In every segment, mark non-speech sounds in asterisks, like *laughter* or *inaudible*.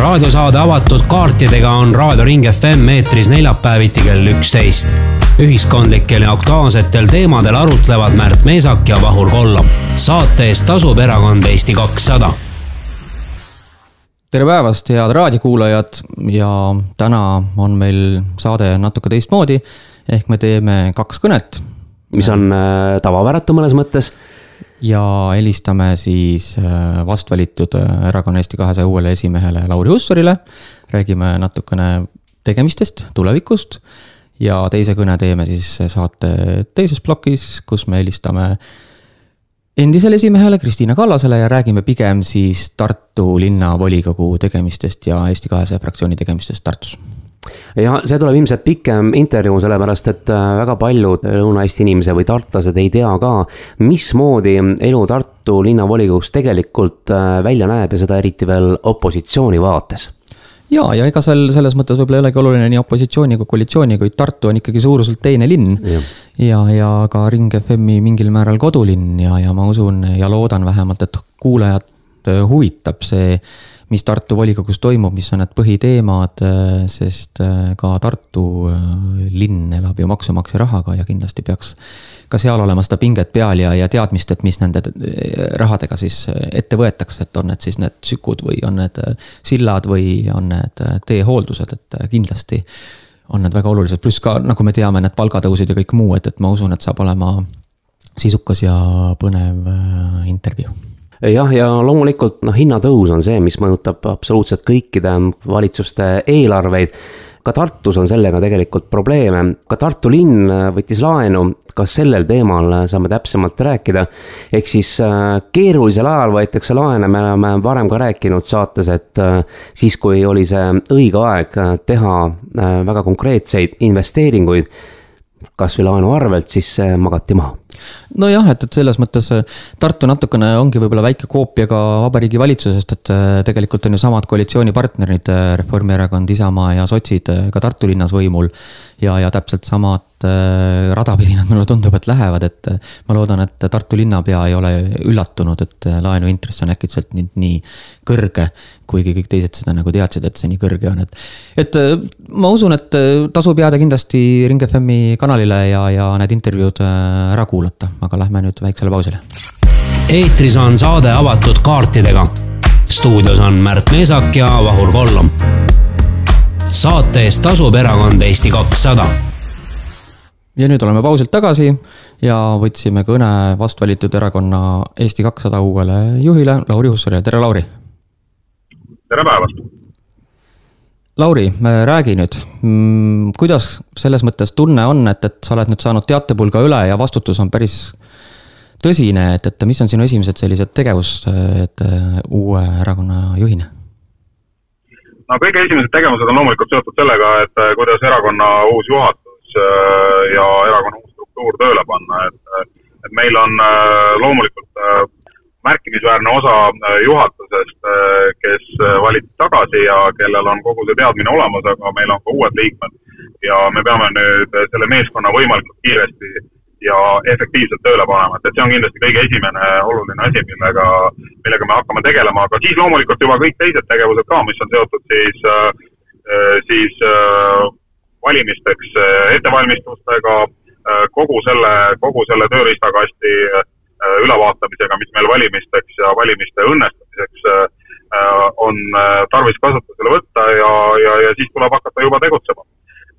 raadiosaade avatud kaartidega on Raadio Ring FM eetris neljapäeviti kell üksteist. ühiskondlikel ja aktuaalsetel teemadel arutlevad Märt Meesak ja Vahur Kollom. saate eest tasub erakond Eesti kakssada. tere päevast, head raadiokuulajad ja täna on meil saade natuke teistmoodi. ehk me teeme kaks kõnet. mis on äh, tavapäratu mõnes mõttes ja helistame siis äh, vast valitud äh, erakonna Eesti kahesaja uuele esimehele Lauri Hussarile. räägime natukene tegemistest, tulevikust ja teise kõne teeme siis saate teises plokis, kus me helistame endisele esimehele Kristiina Kallasele ja räägime pigem siis Tartu linnavolikogu tegemistest ja Eesti kahesaja fraktsiooni tegemistest Tartus ja see tuleb ilmselt pikem intervjuu, sellepärast et äh, väga paljud Lõuna-Eesti inimesed või tartlased ei tea ka, mismoodi elu Tartu linnavolikogus tegelikult äh, välja näeb ja seda eriti veel opositsiooni vaates ja, ja ega seal selles mõttes võib-olla ei olegi oluline nii opositsiooni kui koalitsiooni, kuid Tartu on ikkagi suuruselt teine linn. ja, ja, ja ka Ring FM-i mingil määral kodulinn ja, ja ma usun ja loodan vähemalt, et kuulajat huvitab see mis Tartu volikogus toimub, mis on need põhiteemad, äh, sest äh, ka Tartu äh, linn elab ju maksumaksja rahaga ja kindlasti peaks ka seal olema seda pinget peal ja, ja teadmist, et mis nende rahadega siis ette võetakse, et on need siis need sükud või on need sillad või on need teehooldused, et kindlasti on need väga olulised, pluss ka nagu me teame, need palgatõusud ja kõik muu, et, et ma usun, et saab olema sisukas ja põnev intervjuu jah, ja loomulikult noh, hinnatõus on see, mis mõjutab absoluutselt kõikide valitsuste eelarveid ka Tartus on sellega tegelikult probleeme, ka Tartu linn võttis laenu, ka sellel teemal saame täpsemalt rääkida. ehk siis äh, keerulisel ajal võetakse laene, me oleme varem ka rääkinud saates, et äh, siis, kui oli see õige aeg äh, teha väga konkreetseid investeeringuid kasvõi laenu arvelt, siis see magati maha. Nojah, et, et selles mõttes äh, Tartu natukene ongi võib-olla väike koopia ka Vabariigi Valitsusest, et äh, tegelikult on ju samad koalitsioonipartnerid, äh, Reformierakond, Isamaa ja sotsid ka Tartu linnas võimul. ja, ja täpselt samad rada pidi nad mulle tundub, et lähevad, et ma loodan, et Tartu linnapea ei ole üllatunud, et laenuintress on äkitselt nüüd nii kõrge kuigi kõik teised seda nagu teadsid, et see nii kõrge on, et. et ma usun, et tasub jääda kindlasti Ring FM-i kanalile ja, ja need intervjuud ära kuulata, aga lähme nüüd väiksele pausile. eetris on saade avatud kaartidega. stuudios on Märt Meesak ja Vahur Kollom. saate eest tasub erakond Eesti kakssada ja nüüd oleme pausilt tagasi ja võtsime kõne vastvalitud erakonna Eesti kakssada uuele juhile Lauri Hussarile, tere Lauri tere päevast! Lauri, räägi nüüd, mm, kuidas selles mõttes tunne on, et, et sa oled nüüd saanud teatepulga üle ja vastutus on päris tõsine, et, et mis on sinu esimesed sellised tegevused äh, uue erakonna juhina? no kõige esimesed tegevused on loomulikult seotud sellega, et äh, kuidas erakonna uus juhatus äh, ja erakonna uus struktuur tööle panna, et, et meil on loomulikult märkimisväärne osa äh, juhatusest, äh, kes äh, valiti tagasi ja kellel on kogu see teadmine olemas, aga meil on ka uued liikmed. ja me peame nüüd selle meeskonna võimalikult kiiresti ja efektiivselt tööle panema, et, et see on kindlasti kõige esimene oluline asi, millega, millega me hakkame tegelema, aga siis loomulikult juba kõik teised tegevused ka, mis on seotud siis, siis valimisteks ettevalmistustega, kogu selle, kogu selle tööriistakasti ülevaatamisega, mis meil valimisteks ja valimiste õnnestumiseks äh, äh, on tarvis kasutusele võtta ja, ja, ja siis tuleb hakata juba tegutsema.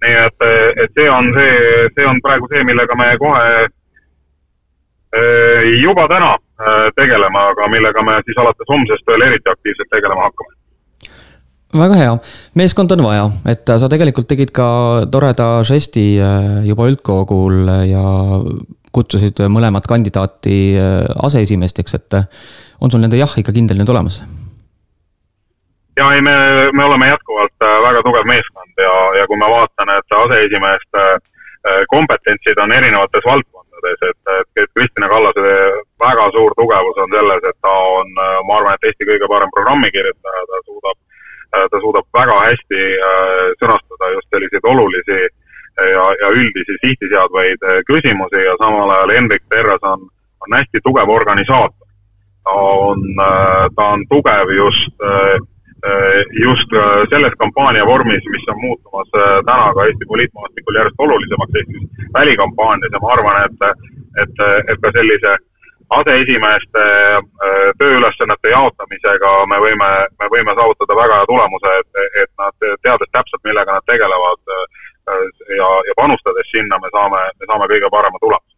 nii et, et see on see, see on praegu see, millega me kohe juba täna tegeleme, aga millega me siis alates homsest veel eriti aktiivselt tegelema hakkame väga hea, meeskond on vaja, et sa tegelikult tegid ka toreda žesti juba üldkogul ja kutsusid mõlemat kandidaati äh, aseesimeesteks, et äh, on sul nende jah ikka kindel nüüd olemas? ja ei, me, me oleme jätkuvalt äh, väga tugev meeskond ja, ja kui ma vaatan, et aseesimeeste kompetentsid on erinevates valdkondades, et, et Kristina Kallase väga suur tugevus on selles, et ta on, ma arvan, et Eesti kõige parem programmikirjutaja, ta suudab, ta suudab väga hästi sõnastada just selliseid olulisi äh, ja, ja üldisi sihti seadvaid eh, küsimusi ja samal ajal Hendrik Terras on, on hästi tugev organisaator. ta on, eh, ta on tugev just eh, just selles kampaania vormis, mis on muutumas täna ka Eesti poliitmaastikul järjest olulisemaks, ehk siis välikampaanias ja ma arvan, et, et, et ka sellise aseesimeeste tööülesannete jaotamisega me võime, me võime saavutada väga hea tulemuse, et, et nad teades täpselt, millega nad tegelevad ja, ja panustades sinna, me saame, me saame kõige parema tulemuse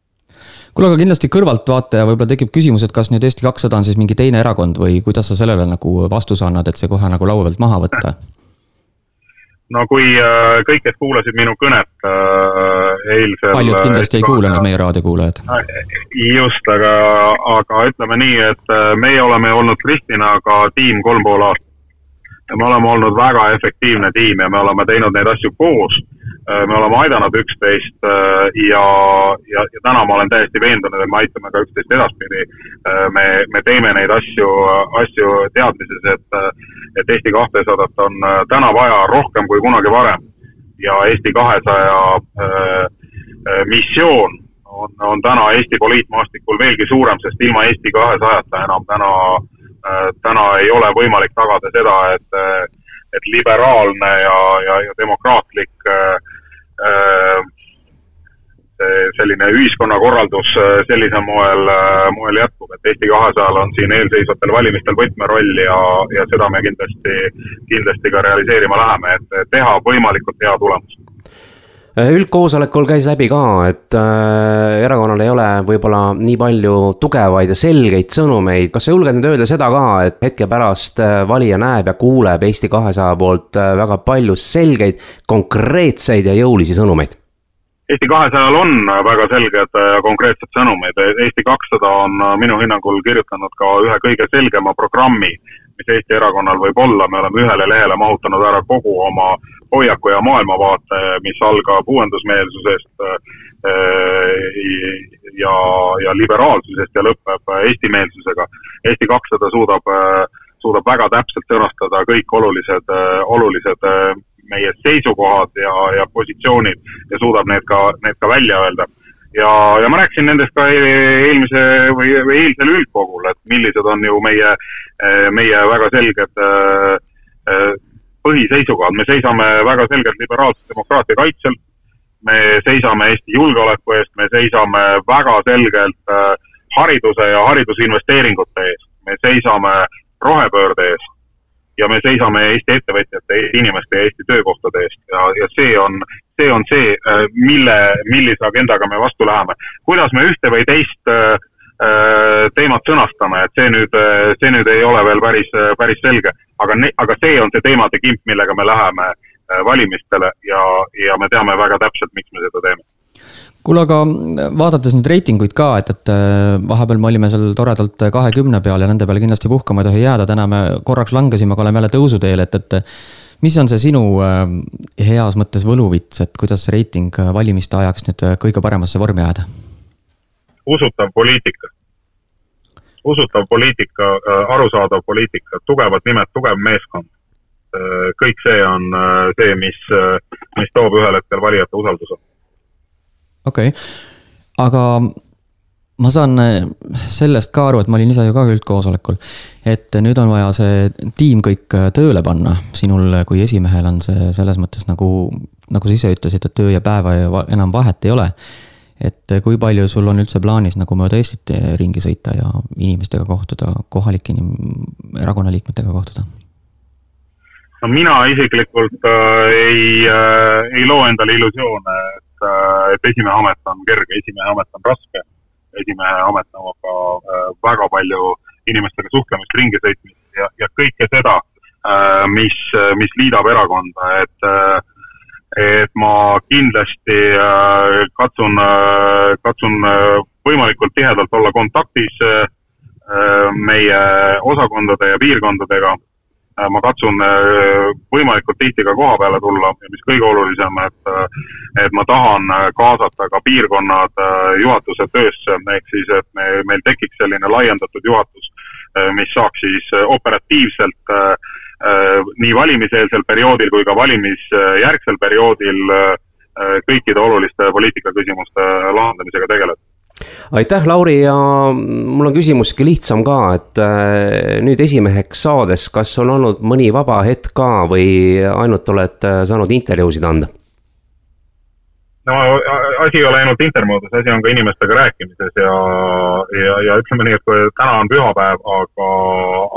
kuule, aga kindlasti kõrvaltvaataja võib-olla tekib küsimus, et kas nüüd Eesti kakssada on siis mingi teine erakond või kuidas sa sellele nagu vastuse annad, et see kohe nagu laua pealt maha võtta? no kui äh, kõik, kes kuulasid minu kõnet äh, eilsel. paljud kindlasti ei kuulanud, meie raadiokuulajad. just, aga, aga ütleme nii, et äh, meie oleme olnud Kristinaga tiim kolm pool aastat. Ja me oleme olnud väga efektiivne tiim ja me oleme teinud neid asju koos Äh, me oleme aidanud üksteist äh, ja, ja, ja täna ma olen täiesti veendunud, et me aitame ka üksteist edaspidi. Äh, me, me teeme neid asju, asju teadmises, et, et Eesti kahtesadat on täna vaja rohkem kui kunagi varem. ja Eesti kahesaja missioon on, on täna Eesti poliitmaastikul veelgi suurem, sest ilma Eesti kahesajata enam täna, täna ei ole võimalik tagada seda, et et liberaalne ja, ja, ja demokraatlik äh, äh, selline ühiskonnakorraldus äh, sellisel moel, moel jätkub, et Eesti kahesajal on siin eelseisvatel valimistel võtmeroll ja, ja seda me kindlasti, kindlasti ka realiseerima läheme, et teha võimalikult hea tulemus Äh, üldkoosolekul käis läbi ka, et äh, erakonnal ei ole võib-olla nii palju tugevaid ja selgeid sõnumeid. kas sa julged nüüd öelda seda ka, et hetke pärast äh, valija näeb ja kuuleb Eesti kahesaja poolt äh, väga palju selgeid, konkreetseid ja jõulisi sõnumeid? Eesti kahesajal on väga selged ja konkreetsed sõnumid. Eesti kakssada on minu hinnangul kirjutanud ka ühe kõige selgema programmi, mis Eesti erakonnal võib olla, me oleme ühele lehele mahutanud ära kogu oma hoiaku ja maailmavaate, mis algab uuendusmeelsusest äh, ja, ja liberaalsusest ja lõpeb eestimeelsusega. Eesti kakssada suudab, äh, suudab väga täpselt sõnastada kõik olulised, äh, olulised meie seisukohad ja, ja positsioonid ja suudab need ka, need ka välja öelda ja, ja ma rääkisin nendest ka e-, eelmise või, või eilsel üldkogul, et millised on ju meie, meie väga selged põhiseisukohad, me seisame väga selgelt liberaalse demokraatia kaitsel, me seisame Eesti julgeoleku eest, me seisame väga selgelt äh, hariduse ja haridusinvesteeringute eest, me seisame rohepöörde eest. Ja me seisame Eesti ettevõtjate, Eesti inimeste ja Eesti töökohtade eest. Ja, ja see on, see on see, äh, mille, millise agendaga me vastu läheme. kuidas me ühte või teist äh, teemat sõnastame, et see nüüd, äh, see nüüd ei ole veel päris, äh, päris selge. aga, aga see on see teemade kimp, millega me läheme valimistele ja, ja me teame väga täpselt, miks me seda teeme kuule, aga vaadates nüüd reitinguid ka, et, et vahepeal me olime seal toredalt kahekümne peal ja nende peale kindlasti puhkama ei tohi jääda, täna me korraks langesime, aga oleme jälle tõusuteel, et, et. mis on see sinu heas mõttes võluvits, et kuidas see reiting valimiste ajaks nüüd kõige paremasse vormi ajada? usutav poliitika. Usutav poliitika, äh, arusaadav poliitika, tugevad nimed, tugev meeskond. Äh, kõik see on äh, see, mis, mis toob ühel hetkel valijate usalduse. okei okay., aga ma saan sellest ka aru, et ma olin ise ju ka üldkoosolekul, et nüüd on vaja see tiim kõik tööle panna. sinul kui esimehel on see selles mõttes nagu, nagu sa ise ütlesid, et öö ja päeva enam vahet ei ole et kui palju sul on üldse plaanis nagu mööda Eestit ringi sõita ja inimestega kohtuda, kohalike inim-, erakonnaliikmetega kohtuda? no mina isiklikult äh, ei äh,, ei loo endale illusioone, et äh,, et esimehe amet on kerge, esimehe amet on raske. esimehe amet nõuab ka äh, väga palju inimestega suhtlemist, ringi sõitmist ja, ja kõike seda äh,, mis, mis liidab erakonda, et äh, et ma kindlasti äh, katsun, äh, katsun äh, võimalikult tihedalt olla kontaktis meie osakondade ja piirkondadega. Ma katsun võimalikult tihti ka koha peale tulla ja mis kõige olulisem, et, et ma tahan kaasata ka piirkonnad juhatuse töösse, ehk siis, et me, meil tekiks selline laiendatud juhatus, mis saaks siis operatiivselt äh, Äh, nii valimiseelsel perioodil kui ka valimisjärgsel perioodil äh, kõikide oluliste poliitikaküsimuste lahendamisega tegeleda aitäh, Lauri ja mul on küsimus sihuke lihtsam ka, et äh, nüüd esimeheks saades, kas on olnud mõni vaba hetk ka või ainult oled äh, saanud intervjuusid anda? no asi ei ole ainult intermoodus, asi on ka inimestega rääkimises ja, ja, ja ütleme nii, et täna on pühapäev, aga,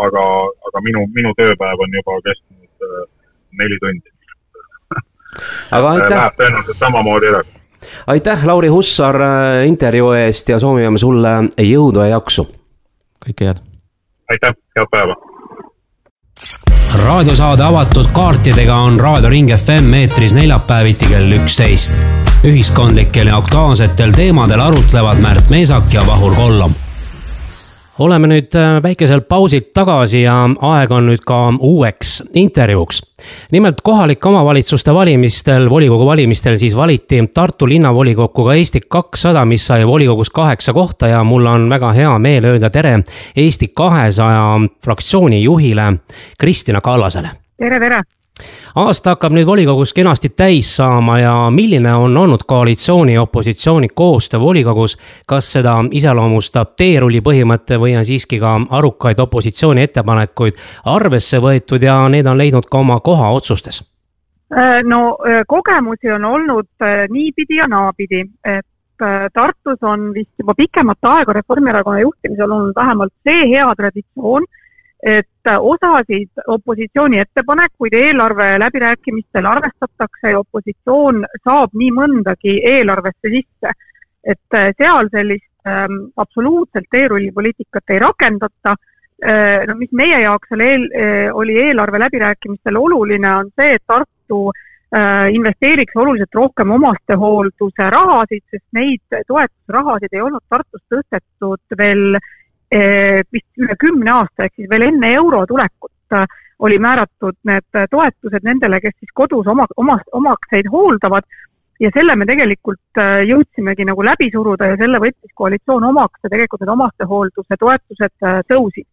aga, aga minu, minu tööpäev on juba kestnud äh, neli tundi. aga aitäh. Läheb tõenäoliselt samamoodi edasi aitäh, Lauri Hussar äh, intervjuu eest ja soovime sulle jõudu ja jaksu. kõike head. aitäh, head päeva. raadiosaade avatud kaartidega on Raadio Ring FM eetris neljapäeviti kell üksteist. ühiskondlikel ja aktuaalsetel teemadel arutlevad Märt Meesak ja Vahur Kollom oleme nüüd äh, väikeselt pausilt tagasi ja aeg on nüüd ka uueks intervjuuks. nimelt kohalike omavalitsuste valimistel, volikogu valimistel siis valiti Tartu linnavolikokku ka Eesti kakssada, mis sai volikogus kaheksa kohta ja mul on väga hea meel öelda tere Eesti kahesaja fraktsiooni juhile Kristina Kallasele. tere, tere aasta hakkab nüüd volikogus kenasti täis saama ja milline on olnud koalitsiooni ja opositsiooni koostöö volikogus? kas seda iseloomustab teerulli põhimõte või on siiski ka arukaid opositsiooni ettepanekuid arvesse võetud ja need on leidnud ka oma koha otsustes? Äh, no äh, kogemusi on olnud äh, niipidi ja naapidi, et Tartus on vist juba pikemat aega Reformierakonna juhtimisel olnud vähemalt see hea traditsioon et osasid opositsiooni ettepanekuid eelarve läbirääkimistel arvestatakse ja opositsioon saab nii mõndagi eelarvesse sisse. et seal sellist ähm, absoluutselt teerullipoliitikat ei rakendata äh,. no mis meie jaoks oli, eel, äh, oli eelarve läbirääkimistel oluline, on see, et Tartu äh, investeeriks oluliselt rohkem omastehoolduse rahasid, sest neid toetusrahasid ei olnud Tartus tõstetud veel äh, vist üle kümne aasta, ehk siis veel enne euro tulekut äh, oli määratud need toetused nendele, kes siis kodus oma, oma, omakseid hooldavad ja selle me tegelikult äh, jõudsimegi nagu läbi suruda ja selle võttis koalitsioon omaks ja tegelikult need omastehoolduse toetused äh, tõusid.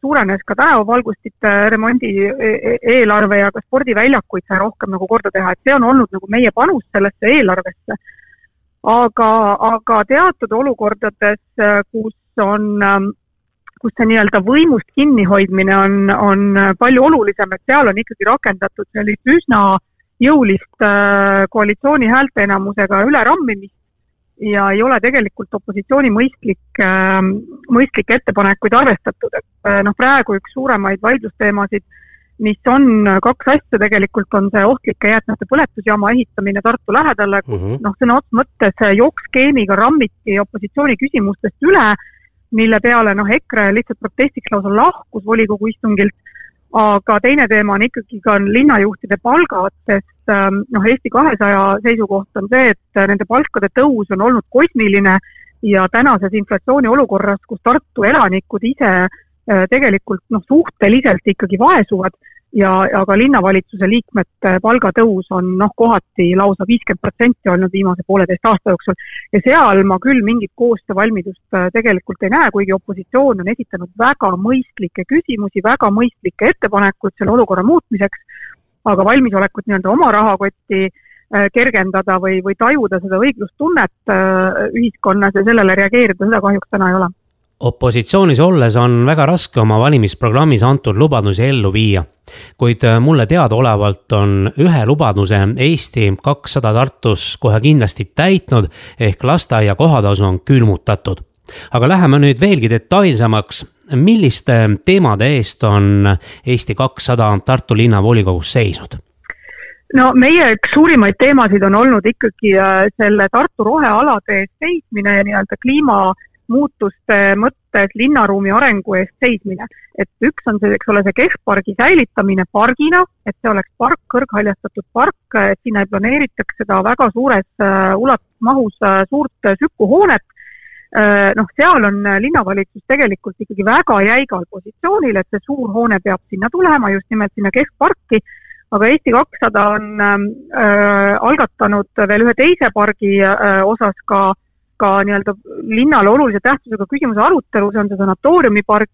suurenes ka tänavavalgustite remondi e, e, eelarve ja ka spordiväljakuid sai rohkem nagu korda teha, et see on olnud nagu meie panus sellesse eelarvesse. Aga, aga teatud olukordades, kus on, ähm, kus see nii-öelda võimust kinnihoidmine on, on palju olulisem, et seal on ikkagi rakendatud sellist üsna jõulist äh, koalitsiooni häälteenamusega ülerammimist ja ei ole tegelikult opositsiooni mõistlik, ähm, mõistlikke ettepanekuid arvestatud, et äh, noh, praegu üks suuremaid vaidlusteemasid, mis on kaks asja tegelikult, on see ohtlike jäätmete põletusjaama ehitamine Tartu lähedale kus mm -hmm. noh, sõna otseses mõttes jookskeemiga rammiti opositsiooni küsimustest üle mille peale noh, EKRE lihtsalt protestiks lausa lahkus volikogu istungilt. aga teine teema on ikkagi ka linnajuhtide palgad, sest ähm, noh, Eesti kahesaja seisukoht on see, et nende palkade tõus on olnud kosmiline ja tänases inflatsiooni olukorras, kus Tartu elanikud ise äh, tegelikult noh, suhteliselt ikkagi vaesuvad ja, ja ka linnavalitsuse liikmete palgatõus on noh, kohati lausa viiskümmend protsenti olnud viimase pooleteist aasta jooksul. ja seal ma küll mingit koostöövalmidust äh, tegelikult ei näe, kuigi opositsioon on esitanud väga mõistlikke küsimusi, väga mõistlikke ettepanekuid selle olukorra muutmiseks, aga valmisolekut nii-öelda oma rahakotti äh, kergendada või, või tajuda seda õiglustunnet äh, ühiskonnas ja sellele reageerida, seda kahjuks täna ei ole opositsioonis olles on väga raske oma valimisprogrammis antud lubadusi ellu viia. kuid äh, mulle teadaolevalt on ühe lubaduse Eesti kakssada Tartus kohe kindlasti täitnud ehk lasteaia kohatasu on külmutatud. aga läheme nüüd veelgi detailsemaks, milliste teemade eest on Eesti kakssada Tartu linnavolikogus seisnud? no meie üks suurimaid teemasid on olnud ikkagi äh, selle Tartu rohealade eest seismine nii-öelda kliima muutuste mõttes linnaruumi arengu eest seismine. et üks on see, eks ole, see keskpargi säilitamine pargina, et see oleks park, kõrghaljastatud park, et sinna ei planeeritaks seda väga suures uh, ulatusmahus uh, suurt uh, sükuhoonet uh,. noh, seal on linnavalitsus tegelikult ikkagi väga jäigal positsioonil, et see suur hoone peab sinna tulema, just nimelt sinna keskparki aga Eesti kakssada on äh, algatanud veel ühe teise pargi äh, osas ka ka nii-öelda linnale olulise tähtsusega küsimuse arutelu, see on see sanatooriumipark,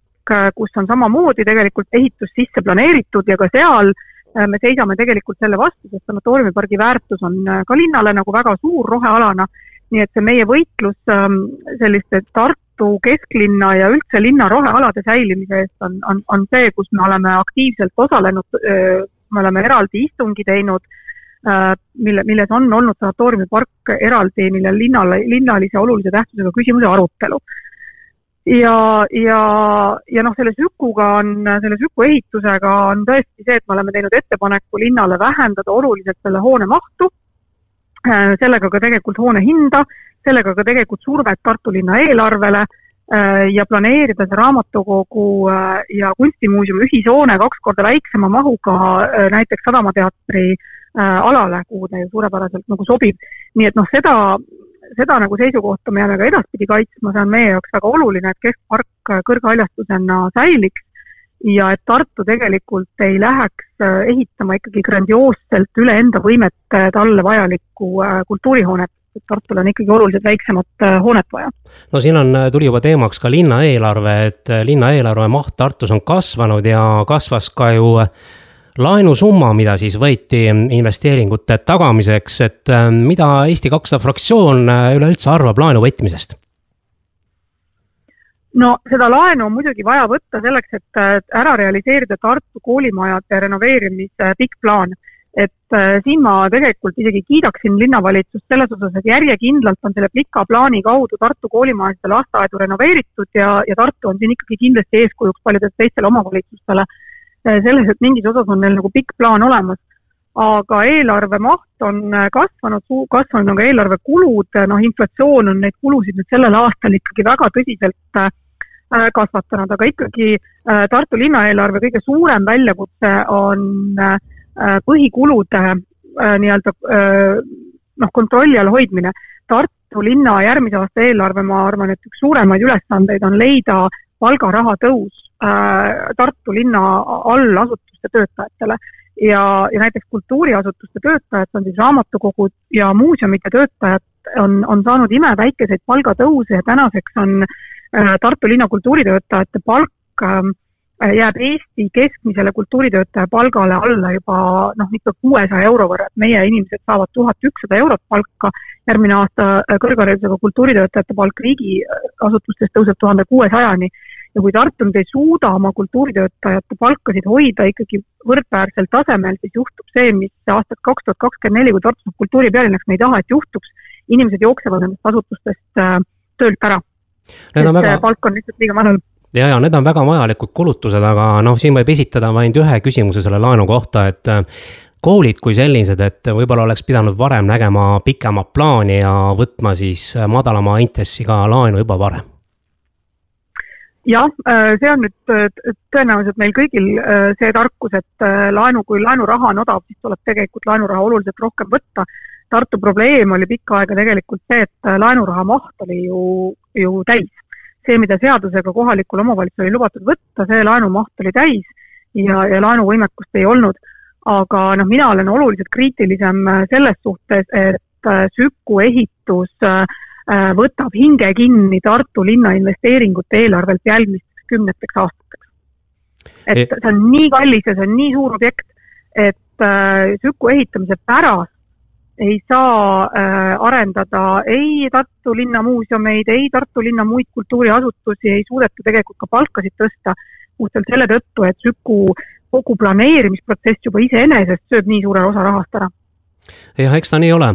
kus on samamoodi tegelikult ehitus sisse planeeritud ja ka seal äh, me seisame tegelikult selle vastu, sest sanatooriumipargi väärtus on äh, ka linnale nagu väga suur rohealana. Nii et see meie võitlus ähm, selliste Tartu kesklinna ja üldse linna rohealade säilimise eest on, on, on see, kus me oleme aktiivselt osalenud, me oleme eraldi istungi teinud, mille, milles on olnud sanatooriumipark eraldi, millel linnale, linnalise olulise tähtsusega küsimuse arutelu. Ja, ja, ja noh, selle Sükuga on, selle Süku ehitusega on tõesti see, et me oleme teinud ettepaneku linnale vähendada oluliselt selle hoone mahtu, äh, sellega ka tegelikult hoone hinda, sellega ka tegelikult survet Tartu linna eelarvele äh, ja planeerida see raamatukogu äh, ja kunstimuuseumi ühishoone kaks korda väiksema mahuga näiteks Sadamateatri alale, kuhu ta ju suurepäraselt nagu sobib. nii et noh, seda seda nagu seisukohta me jääme ka edaspidi kaitsma, see on meie jaoks väga oluline, et keskpark kõrghaljastusena säiliks ja et Tartu tegelikult ei läheks äh, ehitama ikkagi grandioosselt üle enda võimete talle vajalikku äh, kultuurihoonet, et Tartul on ikkagi oluliselt väiksemat äh, hoonet vaja. no siin on, tuli juba teemaks ka linna eelarve, et linna eelarve maht Tartus on kasvanud ja kasvas ka ju laenusumma, mida siis võeti investeeringute tagamiseks, et äh, mida Eesti kakssada fraktsioon äh, üleüldse arvab laenu võtmisest? no seda laenu on muidugi vaja võtta selleks, et ära realiseerida Tartu koolimajade renoveerimise pikk plaan. et äh, siin ma tegelikult isegi kiidaksin linnavalitsust selles osas, et järjekindlalt on selle pika plaani kaudu Tartu koolimajasid ja lasteaedu renoveeritud ja, ja Tartu on siin ikkagi kindlasti eeskujuks paljudele teistele omavalitsustele Äh, selles, et mingis osas on neil nagu pikk plaan olemas. aga eelarve maht on äh, kasvanud, kasvanud on ka eelarve kulud, äh, noh, inflatsioon on neid kulusid nüüd sellel aastal ikkagi väga tõsiselt kasvatanud, aga ikkagi Tartu linnaeelarve kõige suurem väljakutse on põhikulude nii-öelda noh, kontrolli all hoidmine. Tartu linna järgmise aasta eelarve, ma arvan, et üks suuremaid ülesandeid on leida palgaraha tõus Äh, Tartu linna allasutuste töötajatele ja, ja näiteks kultuuriasutuste töötajad, on siis raamatukogud ja muuseumite töötajad, on, on saanud imeväikeseid palgatõuse ja tänaseks on äh, Tartu linna kultuuritöötajate palk äh, jääb Eesti keskmisele kultuuritöötaja palgale alla juba noh, ikka kuuesaja euro võrra, et meie inimesed saavad tuhat ükssada eurot palka, järgmine aasta äh, kõrgharidusega kultuuritöötajate palk riigiasutustes tõuseb tuhande kuuesajani. Ja kui Tartu nüüd ei suuda oma kultuuritöötajate palkasid hoida ikkagi võrdväärsel tasemel, siis juhtub see, mis aastaks kaks tuhat kakskümmend neli, kui Tartu saab kultuuripealinnaks, me ei taha, et juhtuks, inimesed jooksevad nendest asutustest äh, töölt ära. sest väga... palk on lihtsalt liiga madal ja, ja need on väga vajalikud kulutused, aga noh, siin võib esitada vaid ühe küsimuse selle laenu kohta, et äh, koolid kui sellised, et võib-olla oleks pidanud varem nägema pikemat plaani ja võtma siis madalama intressiga laenu juba varem? jah, äh, see on nüüd äh, tõenäoliselt meil kõigil see tarkus, et laenu, kui laenuraha on odav, siis tuleb tegelikult laenuraha oluliselt rohkem võtta. Tartu probleem oli pikka aega tegelikult see, et laenuraha maht oli ju, ju täis see, mida seadusega kohalikul omavalitsusel oli lubatud võtta, see laenumaht oli täis ja, ja laenuvõimekust ei olnud. aga noh, mina olen oluliselt kriitilisem äh, selles suhtes, et äh, Süku ehitus äh, võtab hinge kinni Tartu linna investeeringute eelarvelt järgmisteks kümneteks aastateks. et e- see on nii kallis ja see on nii suur objekt, et Süku ehitamise pärast ei saa äh, arendada ei Tartu linna muuseumeid, ei Tartu linna muid kultuuriasutusi, ei suudeta tegelikult ka palkasid tõsta puhtalt selle tõttu, et Süku kogu planeerimisprotsess juba iseenesest sööb nii suure osa rahast ära jah, eks ta nii ole.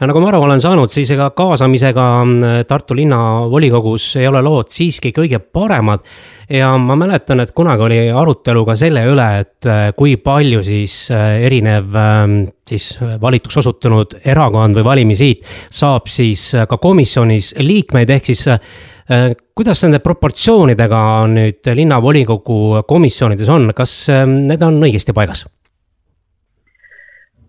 nagu ma aru olen saanud, siis ega kaasamisega mm, Tartu linnavolikogus ei ole lood siiski kõige paremad. ja ma mäletan, et kunagi oli arutelu ka selle üle, et äh, kui palju siis äh, erinev ähm, siis valituks osutunud erakond või valimisliit saab siis äh, ka komisjonis liikmeid, ehk siis kuidas nende proportsioonidega nüüd linnavolikogu komisjonides on, kas need on õigesti paigas?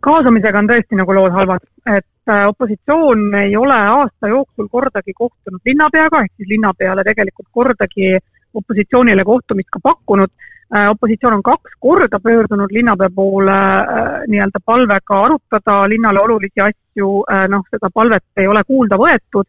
Kaasamisega on tõesti nagu lood halvad, et äh, opositsioon ei ole aasta jooksul kordagi kohtunud linnapeaga, ehk siis linnapeale tegelikult kordagi opositsioonile kohtumist ka pakkunud. Äh, opositsioon on kaks korda pöördunud linnapea poole äh, nii-öelda palvega arutada linnale olulisi asju, noh, seda palvet ei ole kuulda võetud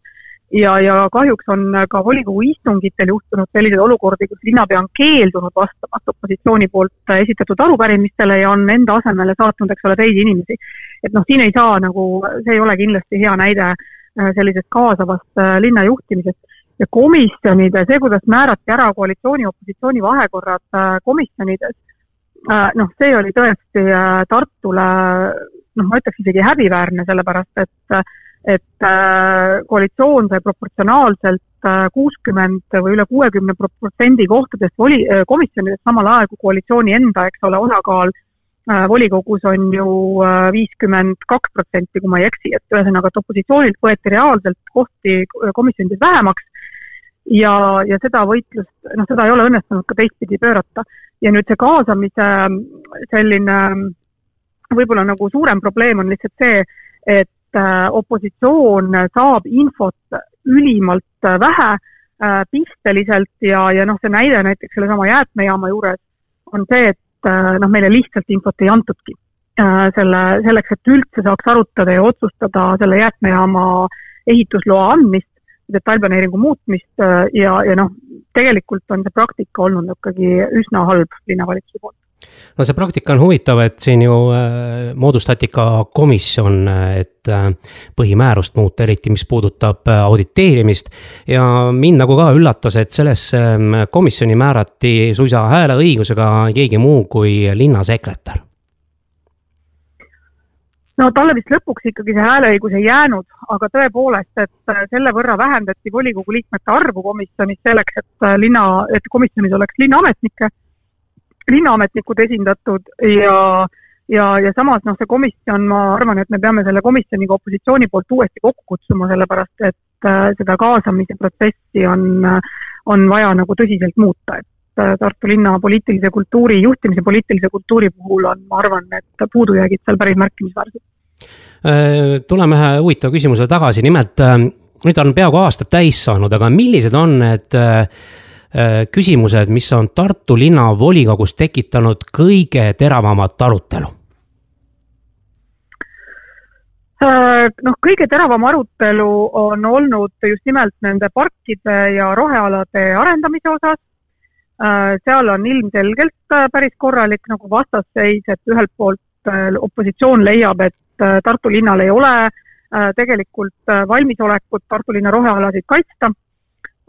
ja, ja kahjuks on ka volikogu istungitel juhtunud selliseid olukordi, kus linnapea on keeldunud vastamast opositsiooni poolt esitatud arupärimistele ja on enda asemele saatnud, eks ole, teisi inimesi. et noh, siin ei saa nagu, see ei ole kindlasti hea näide sellisest kaasavast linna juhtimisest. ja komisjonide, see, kuidas määrati ära koalitsiooni opositsiooni vahekorrad komisjonides, noh, see oli tõesti Tartule noh, ma ütleks isegi häbiväärne, sellepärast et et koalitsioon sai proportsionaalselt kuuskümmend või üle kuuekümne protsendi kohtadest voli, komisjonidest, samal ajal kui koalitsiooni enda, eks ole, osakaal Äh, volikogus on ju äh, viiskümmend kaks protsenti, kui ma ei eksi, et ühesõnaga, et opositsioonilt võeti reaalselt kohti komisjonides vähemaks ja, ja seda võitlust, noh, seda ei ole õnnestunud ka teistpidi pöörata. ja nüüd see kaasamise selline võib-olla nagu suurem probleem on lihtsalt see, et äh, opositsioon saab infot ülimalt vähe, pisteliselt ja, ja noh, see näide näiteks sellesama jäätmejaama juures on see, et Äh, noh, meile lihtsalt infot ei antudki. Äh, selle, selleks, et üldse saaks arutada ja otsustada selle jäätmejaama ehitusloa andmist, detailplaneeringu muutmist äh, ja, ja noh, tegelikult on see praktika olnud ikkagi üsna halb linnavalitsuse poolt no see praktika on huvitav, et siin ju äh, moodustati ka komisjon, et äh, põhimäärust muuta, eriti mis puudutab äh, auditeerimist. ja mind nagu ka üllatas, et sellesse ähm, komisjoni määrati suisa hääleõigusega keegi muu kui linnasekretär no talle vist lõpuks ikkagi see hääleõigus ei jäänud, aga tõepoolest, et selle võrra vähendati volikogu liikmete arvu komisjonis selleks, et linna, et komisjonis oleks linnaametnikke linnaametnikud esindatud ja ja, ja samas noh, see komisjon, ma arvan, et me peame selle komisjoniga opositsiooni poolt uuesti kokku kutsuma, sellepärast et äh, seda kaasamise protsessi on, on vaja nagu tõsiselt muuta, et äh, Tartu linna poliitilise kultuuri, juhtimise poliitilise kultuuri puhul on, ma arvan, et puudujäägid seal päris märkimisväärsed. Äh, tuleme ühe huvitava küsimusele tagasi, nimelt nüüd on peaaegu aastad täis saanud, aga millised on need äh, Äh, küsimused, mis on Tartu linnavolikogus tekitanud kõige teravamat arutelu? Äh, noh, kõige teravam arutelu on olnud just nimelt nende parkide ja rohealade arendamise osas. Äh, seal on ilmselgelt päris korralik nagu vastasseis, et ühelt poolt opositsioon leiab, et Tartu linnal ei ole tegelikult valmisolekut Tartu linna rohealasid kaitsta Äh,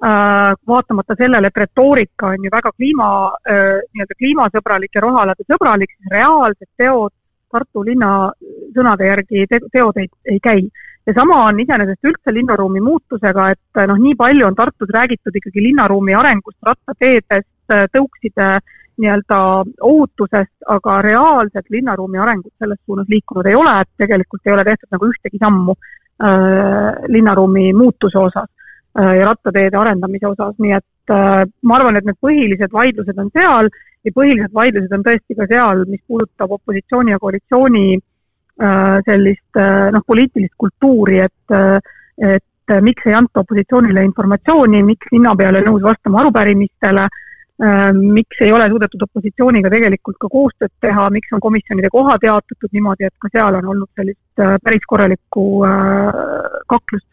vaatamata sellele, et retoorika on ju väga kliima, äh, nii-öelda kliimasõbralik ja rohealade sõbralik, siis reaalsed teod Tartu linna sõnade järgi te teod ei, ei käi. ja sama on iseenesest üldse linnaruumi muutusega, et noh, nii palju on Tartus räägitud ikkagi linnaruumi arengust, rattateedest, tõukside nii-öelda ohutusest, aga reaalset linnaruumi arengut selles suunas liikunud ei ole, et tegelikult ei ole tehtud nagu ühtegi sammu äh, linnaruumi muutuse osas Äh, ja rattateede arendamise osas, nii et äh, ma arvan, et need põhilised vaidlused on seal ja põhilised vaidlused on tõesti ka seal, mis puudutab opositsiooni ja koalitsiooni äh, sellist noh, poliitilist kultuuri, et, et miks ei anta opositsioonile informatsiooni, miks linnapea ei ole nõus vastama arupärimistele, miks ei ole suudetud opositsiooniga tegelikult ka koostööd teha, miks on komisjonide kohad jaotatud niimoodi, et ka seal on olnud sellist päris korralikku kaklust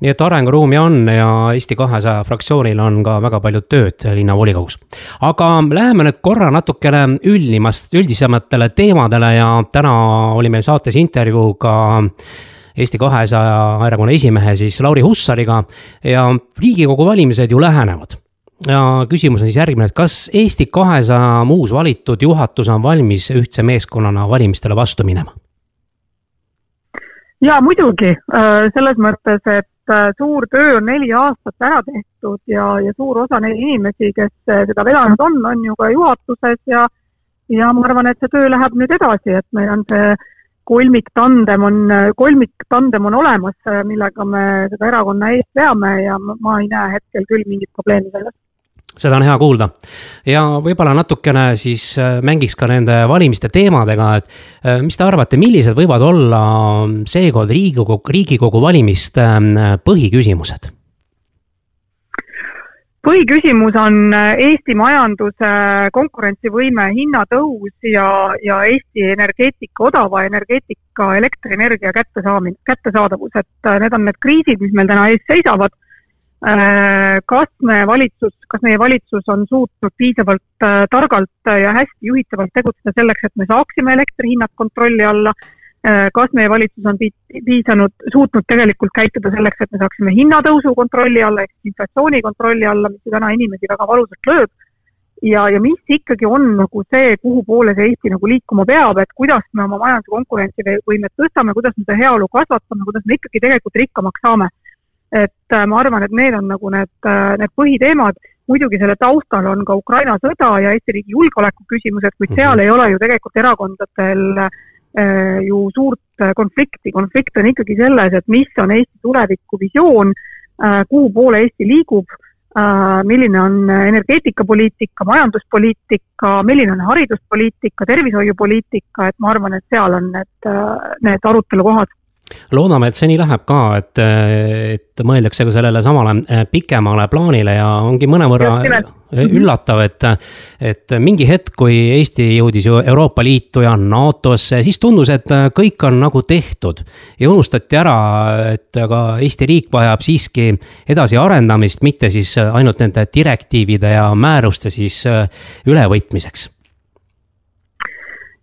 nii et arenguruumi on ja Eesti kahesaja fraktsioonil on ka väga palju tööd linnavolikogus. aga läheme nüüd korra natukene üldimast, üldisematele teemadele ja täna oli meil saates intervjuu ka Eesti kahesaja erakonna esimehe siis Lauri Hussariga ja riigikogu valimised ju lähenevad ja küsimus on siis järgmine, et kas Eesti kahesaja uus valitud juhatus on valmis ühtse meeskonnana valimistele vastu minema? Jaa, muidugi, äh, selles mõttes, et äh, suur töö on neli aastat ära tehtud ja, ja suur osa neid inimesi, kes äh, seda vedanud on, on ju ka juhatuses ja ja ma arvan, et see töö läheb nüüd edasi, et meil on see kolmiktandem on, kolmiktandem on olemas, millega me seda erakonna eest veame ja ma ei näe hetkel küll mingit probleemi selles seda on hea kuulda. ja võib-olla natukene siis äh, mängiks ka nende valimiste teemadega, et äh, mis te arvate, millised võivad olla seekord Riigikogu, Riigikogu valimiste äh, põhiküsimused? põhiküsimus on Eesti majanduse konkurentsivõime hinnatõus ja, ja Eesti energeetika, odava energeetika, elektrienergia kättesaamine, kättesaadavus, et need on need kriisid, mis meil täna ees seisavad kas me valitsus, kas meie valitsus on suutnud piisavalt äh, targalt ja hästi juhitavalt tegutseda selleks, et me saaksime elektri hinnad kontrolli alla kas meie valitsus on piisanud, suutnud tegelikult käituda selleks, et me saaksime hinnatõusu kontrolli alla ehk inflatsiooni kontrolli alla, mis ju täna inimesi väga valusalt lööb ja, ja mis ikkagi on nagu see, kuhu poole see Eesti nagu liikuma peab, et kuidas me oma majanduse konkurentsivõimet tõstame, kuidas me seda heaolu kasvatame, kuidas me ikkagi tegelikult rikkamaks saame. Et äh, ma arvan, et need on nagu need, äh, need põhiteemad, muidugi selle taustal on ka Ukraina sõda ja Eesti riigi julgeoleku küsimused, kuid seal mm -hmm. ei ole ju tegelikult erakondadel äh, ju suurt konflikti, konflikt on ikkagi selles, et mis on Eesti tulevikuvisioon kuhu poole Eesti liigub milline on energeetikapoliitika, majanduspoliitika, milline on hariduspoliitika, tervishoiupoliitika, et ma arvan, et seal on need, need arutelukohad loodame, et see nii läheb ka, et, et mõeldakse ka sellele samale äh, pikemale plaanile ja ongi mõnevõrra mhm. üllatav, et. et mingi hetk, kui Eesti jõudis ju Euroopa Liitu ja NATO-sse, siis tundus, et kõik on nagu tehtud. ja unustati ära, et aga Eesti riik vajab siiski edasiarendamist, mitte siis ainult nende direktiivide ja määruste siis äh, ülevõtmiseks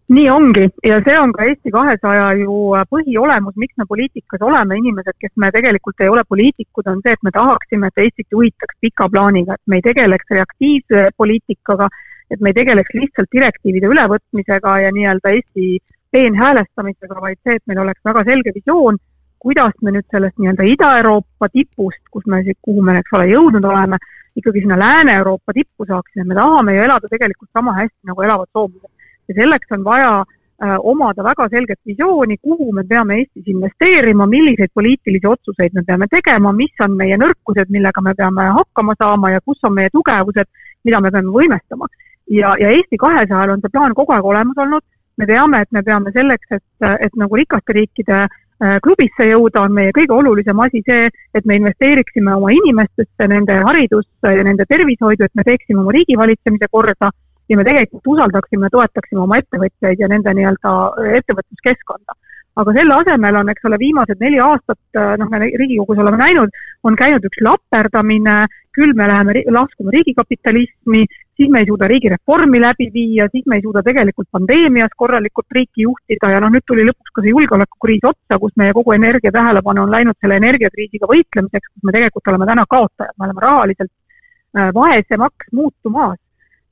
nii ongi. Ja see on ka Eesti kahesaja ju põhiolemus, miks me poliitikas oleme, inimesed, kes me tegelikult ei ole poliitikud, on see, et me tahaksime, et Eestit juhitaks pika plaaniga, et me ei tegeleks reaktiivse poliitikaga, et me ei tegeleks lihtsalt direktiivide ülevõtmisega ja nii-öelda Eesti peenhäälestamisega, vaid see, et meil oleks väga selge visioon, kuidas me nüüd sellest nii-öelda Ida-Euroopa tipust, kus me, kuhu me, eks ole, jõudnud oleme, ikkagi sinna Lääne-Euroopa tippu saaksime, me tahame ju elada tegelikult sama hästi, nagu elavad soomlased ja selleks on vaja äh, omada väga selget visiooni, kuhu me peame Eestis investeerima, milliseid poliitilisi otsuseid me peame tegema, mis on meie nõrkused, millega me peame hakkama saama ja kus on meie tugevused, mida me peame võimestama. ja, ja Eesti kahesajal on see plaan kogu aeg olemas olnud, me teame, et me peame selleks, et, et nagu rikaste riikide äh, klubisse jõuda, on meie kõige olulisem asi see, et me investeeriksime oma inimestesse, nende haridusse ja nende tervishoidu, et me teeksime oma riigivalitsemise korda ja me tegelikult usaldaksime, toetaksime oma ettevõtjaid ja nende nii-öelda ettevõtluskeskkonda. aga selle asemel on, eks ole, viimased neli aastat, noh, me Riigikogus oleme näinud, on käinud üks laperdamine, küll me läheme laskume riigikapitalismi, siis me ei suuda riigireformi läbi viia, siis me ei suuda tegelikult pandeemias korralikult riiki juhtida ja noh, nüüd tuli lõpuks ka see julgeolekukriis otsa, kus meie kogu energia tähelepanu on läinud selle energiakriisiga võitlemiseks, kus me tegelikult oleme täna kaotajad, me oleme rahaliselt äh, vaesemaks muutumas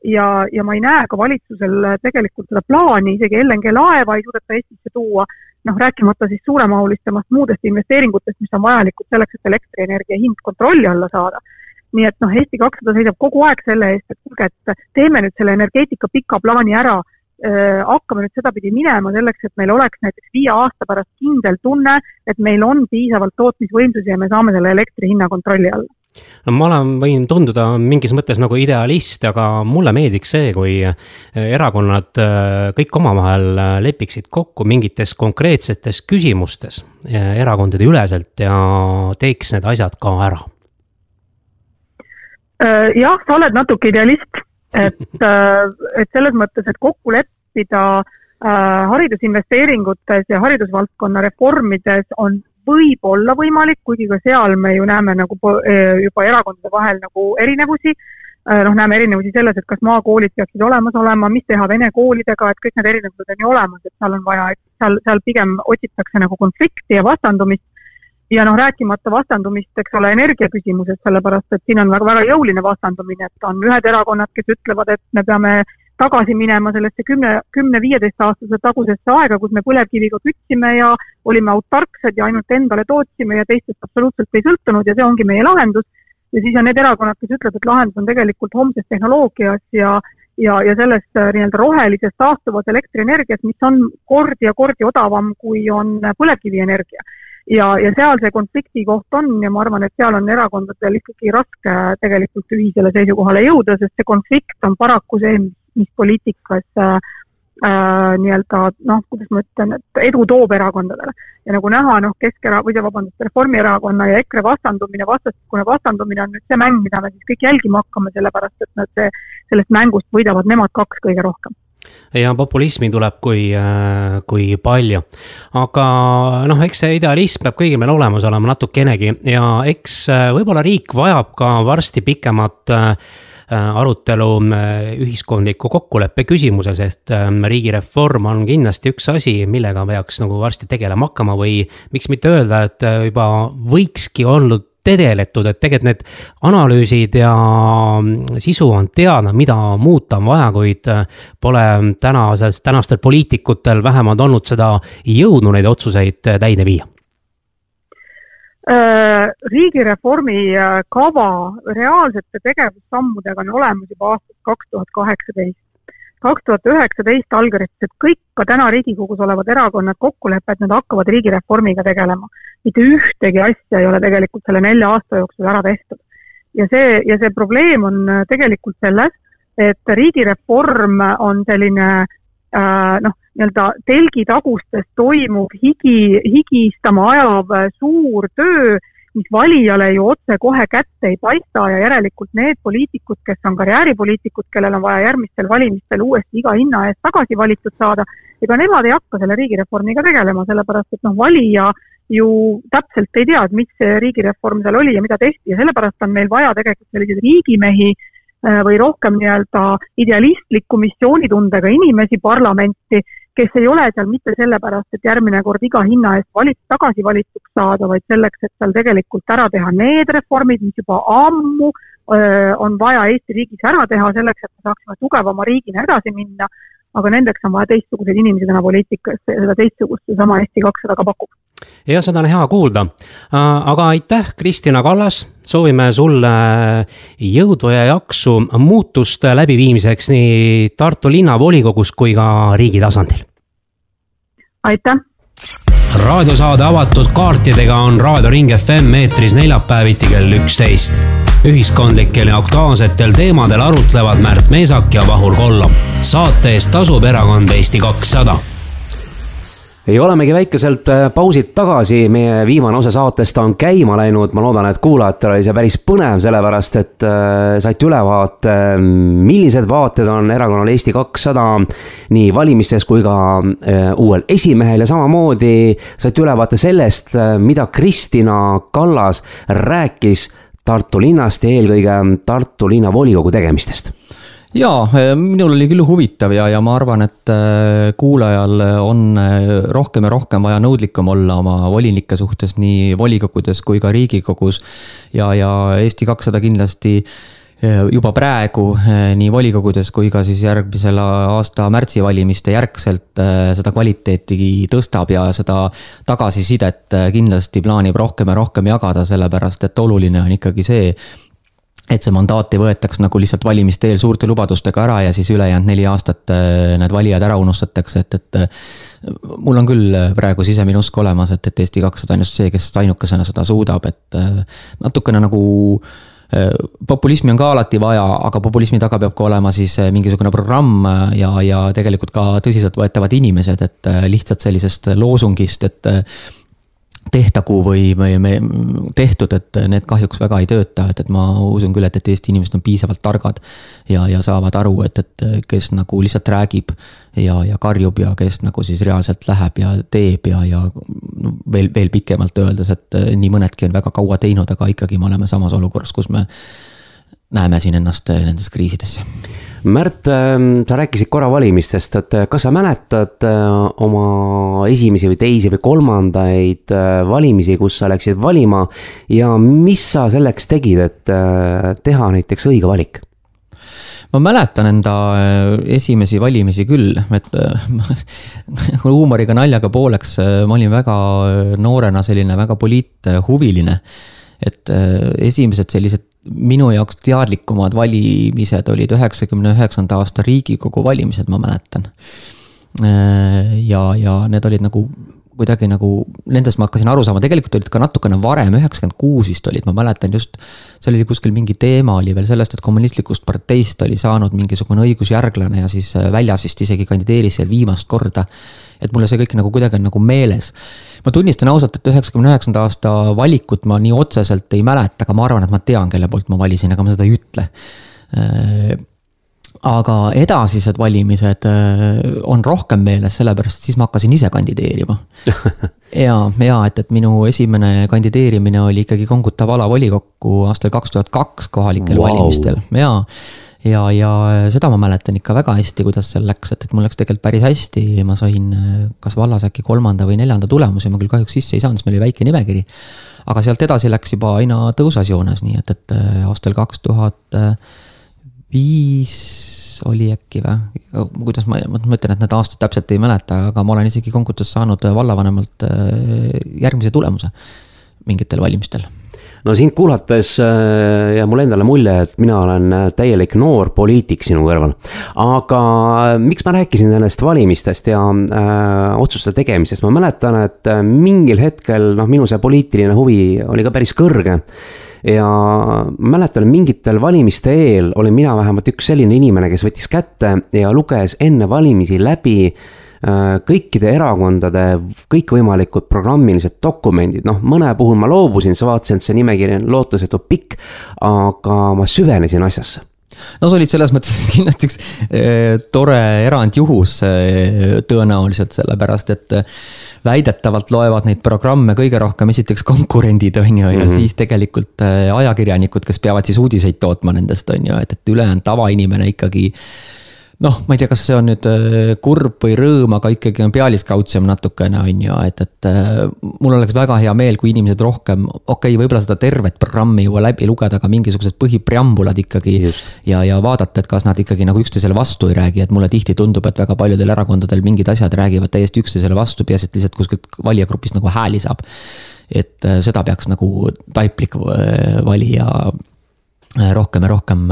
ja, ja ma ei näe ka valitsusel tegelikult seda plaani, isegi LNG laeva ei suudeta Eestisse tuua, noh, rääkimata siis suuremahulistest muudest investeeringutest, mis on vajalikud selleks, et elektrienergia hind kontrolli alla saada. nii et noh, Eesti kakssada seisab kogu aeg selle eest, et kuulge, et teeme nüüd selle energeetika pika plaani ära äh,, hakkame nüüd sedapidi minema selleks, et meil oleks näiteks viie aasta pärast kindel tunne, et meil on piisavalt tootmisvõimsusi ja me saame selle elektri hinna kontrolli alla no ma olen, võin tunduda mingis mõttes nagu idealist, aga mulle meeldiks see, kui äh, erakonnad äh, kõik omavahel äh, lepiksid kokku mingites konkreetsetes küsimustes erakondade üleselt ja teeks need asjad ka ära. jah, sa oled natuke idealist, et, *laughs* et selles mõttes, et kokku leppida haridusinvesteeringutes ja haridusvaldkonna reformides on võib olla võimalik, kuigi ka seal me ju näeme nagu eh, juba erakondade vahel nagu erinevusi. Eh, noh, näeme erinevusi selles, et kas maakoolid peaksid olemas olema, mis teha vene koolidega, et kõik need erinevused on ju olemas, et seal on vaja, et seal, seal pigem otsitakse nagu konflikti ja vastandumist. ja noh, rääkimata vastandumist, eks ole, energiaküsimuses, sellepärast et siin on väga, väga jõuline vastandumine, et on ühed erakonnad, kes ütlevad, et me peame tagasi minema sellesse kümne, kümne-viieteist aastase tagusesse aega, kus me põlevkiviga kütsime ja olime autarksed ja ainult endale tootsime ja teistest absoluutselt ei sõltunud ja see ongi meie lahendus. ja siis on need erakonnad, kes ütlevad, et lahendus on tegelikult homses tehnoloogias ja ja, ja selles äh, nii-öelda rohelises taastuvas elektrienergias, mis on kordi ja kordi odavam, kui on põlevkivienergia. ja, ja seal see konflikti koht on ja ma arvan, et seal on erakondadel ikkagi raske tegelikult ühisele seisukohale jõuda, sest see konflikt on paraku see, mis mis poliitikas äh, äh, nii-öelda noh, kuidas ma ütlen, et edu toob erakondadele. ja nagu näha, noh, Keskera-, või vabandust, Reformierakonna ja EKRE vastandumine, vastastikune vastandumine on nüüd see mäng, mida me siis kõik jälgima hakkame, sellepärast et nad, sellest mängust võidavad nemad kaks kõige rohkem ja populismi tuleb kui, äh, kui palju. aga noh, eks see idealism peab kõigil meil olemas olema natukenegi ja eks äh, võib-olla riik vajab ka varsti pikemat äh, arutelu ühiskondliku kokkuleppe küsimuses, et riigireform on kindlasti üks asi, millega peaks nagu varsti tegelema hakkama või miks mitte öelda, et juba võikski olnud tegeletud, et tegelikult need analüüsid ja sisu on teada, mida muuta on vaja, kuid pole tänases, tänastel poliitikutel vähemalt olnud seda jõudu neid otsuseid täide viia. äh, riigireformi äh, kava reaalsete tegevussammudega on olemas juba aastast kaks tuhat kaheksateist kaks tuhat üheksateist allkirjastasid kõik ka täna Riigikogus olevad erakonnad kokkuleppe, et nad hakkavad riigireformiga tegelema. mitte ühtegi asja ei ole tegelikult selle nelja aasta jooksul ära tehtud. ja see, ja see probleem on äh, tegelikult selles, et riigireform on selline äh, noh, nii-öelda telgitagustes toimuv higi, higistama ajav äh, suur töö mis valijale ju otsekohe kätte ei paista ja järelikult need poliitikud, kes on karjääripoliitikud, kellel on vaja järgmistel valimistel uuesti iga hinna eest tagasi valitud saada, ega nemad ei hakka selle riigireformiga tegelema, sellepärast et noh, valija ju täpselt ei tea, et mis see riigireform seal oli ja mida tehti ja sellepärast on meil vaja tegelikult selliseid riigimehi äh, või rohkem nii-öelda idealistliku missioonitundega inimesi parlamenti, kes ei ole seal mitte sellepärast, et järgmine kord iga hinna eest valit-, tagasi valituks saada, vaid selleks, et seal tegelikult ära teha need reformid, mis juba ammu öö, on vaja Eesti riigis ära teha, selleks, et me saaksime tugevama riigina edasi minna, aga nendeks on vaja teistsuguseid inimesi täna poliitikasse ja seda teistsugust seesama Eesti kakssada ka pakub. Ja seda on hea kuulda, aga aitäh, Kristina Kallas, soovime sulle jõudu ja jaksu muutuste läbiviimiseks nii Tartu linnavolikogus kui ka riigi tasandil. aitäh raadiosaade avatud kaartidega on Raadio Ring FM eetris neljapäeviti kell üksteist. ühiskondlikel ja aktuaalsetel teemadel arutlevad Märt Meesak ja Vahur Kollom. saate eest tasub erakond Eesti kakssada ei olemegi väikeselt äh, pausilt tagasi, meie viimane osa saatest on käima läinud, ma loodan, et kuulajatel oli see päris põnev, sellepärast et äh, saite ülevaate, millised vaated on erakonnal Eesti kakssada nii valimistes kui ka äh, uuel esimehel. Ja samamoodi saite ülevaate sellest, mida Kristina Kallas rääkis Tartu linnast ja eelkõige Tartu linnavolikogu tegemistest jaa, eh, minul oli küll huvitav ja, ja ma arvan, et eh, kuulajal on eh, rohkem ja rohkem vaja nõudlikum olla oma volinike suhtes nii volikogudes kui ka riigikogus. ja, ja Eesti kakssada kindlasti juba praegu nii volikogudes kui ka siis järgmisel aasta märtsivalimiste järgselt seda kvaliteeti tõstab ja seda tagasisidet kindlasti plaanib rohkem ja rohkem jagada, sellepärast et oluline on ikkagi see, et see mandaat ei võetaks nagu lihtsalt valimiste eel suurte lubadustega ära ja siis ülejäänud neli aastat äh, need valijad ära unustatakse, et, et. Äh, mul on küll praegu sisemine usk olemas, et, et Eesti kakssada on just see, kes ainukesena seda suudab, et äh, natukene nagu populismi on ka alati vaja, aga populismi taga peab ka olema siis mingisugune programm ja, ja tegelikult ka tõsiseltvõetavad inimesed, et lihtsalt sellisest loosungist, et tehtagu või, või me tehtud, et need kahjuks väga ei tööta, et, et ma usun küll, et, et Eesti inimesed on piisavalt targad. ja, ja saavad aru, et, et kes nagu lihtsalt räägib ja, ja karjub ja kes nagu siis reaalselt läheb ja teeb ja, ja veel, veel pikemalt öeldes, et nii mõnedki on väga kaua teinud, aga ikkagi me oleme samas olukorras, kus me näeme siin ennast nendes kriisides Märt, ähm, sa rääkisid korra valimistest, et äh, kas sa mäletad äh, oma esimesi või teisi või kolmandaid äh, valimisi, kus sa läksid valima ja mis sa selleks tegid, et teha näiteks õige valik? ma mäletan enda esimesi valimisi küll, et *laughs* huumoriga naljaga pooleks, ma olin väga noorena selline väga poliithuviline. et esimesed sellised minu jaoks teadlikumad valimised olid üheksakümne üheksanda aasta Riigikogu valimised, ma mäletan. Äh, ja, ja need olid nagu kuidagi nagu, nendest ma hakkasin aru saama, tegelikult olid ka natukene varem, üheksakümmend kuus vist olid, ma mäletan just. seal oli kuskil mingi teema oli veel sellest, et kommunistlikust parteist oli saanud mingisugune õigusjärglane ja siis väljas vist isegi kandideeris seal viimast korda. Et mulle see kõik nagu kuidagi on nagu meeles ma tunnistan ausalt, et üheksakümne üheksanda aasta valikut ma nii otseselt ei mäleta, aga ma arvan, et ma tean, kelle poolt ma valisin, aga ma seda ei ütle. Äh, aga edasised valimised on rohkem meeles, sellepärast et siis ma hakkasin ise kandideerima *laughs* ja, ja et, et minu esimene kandideerimine oli ikkagi Konguta vallavolikokku aastal kaks tuhat kaks kohalikel wow. valimistel ja ja, ja seda ma mäletan ikka väga hästi, kuidas seal läks, et, et mul läks tegelikult päris hästi, ma sain kas vallas äkki kolmanda või neljanda tulemuse, ma küll kahjuks sisse ei saanud, sest meil oli väike nimekiri. aga sealt edasi läks juba aina tõusas joones, nii et, et aastal kaks tuhat viis oli äkki või, kuidas ma, ma mõtlen, et need aastad täpselt ei mäleta, aga ma olen isegi Kongutas saanud vallavanemalt järgmise tulemuse mingitel valimistel no sind kuulates äh, jääb mulle endale mulje, et mina olen äh, täielik noor poliitik sinu kõrval. aga äh, miks ma rääkisin nendest valimistest ja äh, otsuste tegemisest, ma mäletan, et mingil hetkel noh, minu see poliitiline huvi oli ka päris kõrge ja mäletan, mingitel valimiste eel olin mina vähemalt üks selline inimene, kes võttis kätte ja luges enne valimisi läbi äh, kõikide erakondade kõikvõimalikud programmilised dokumendid, noh, mõne puhul ma loobusin, sa vaatasid, et see nimekiri on lootusetult pikk, aga ma süvenesin asjasse no sa olid selles mõttes *laughs* kindlasti üks eh, tore erandjuhus eh, tõenäoliselt, sellepärast et väidetavalt loevad neid programme kõige rohkem esiteks konkurendid, on ju, ja mm -hmm. siis tegelikult ajakirjanikud, kes peavad siis uudiseid tootma nendest, on ju, et, et ülejäänud tavainimene ikkagi noh, ma ei tea, kas see on nüüd äh, kurb või rõõm, aga ikkagi on pealiskaudsem natukene, on ju, et, et äh, mul oleks väga hea meel, kui inimesed rohkem, okei okay,, võib-olla seda tervet programmi ei jõua läbi lugeda, aga mingisugused põhipreambulad ikkagi. ja, ja vaadata, et kas nad ikkagi nagu üksteisele vastu ei räägi, et mulle tihti tundub, et väga paljudel erakondadel mingid asjad räägivad täiesti üksteisele vastu, peaasi, et lihtsalt kuskilt valijagrupist nagu hääli saab. et äh, seda peaks nagu taiplik valija rohkem ja rohkem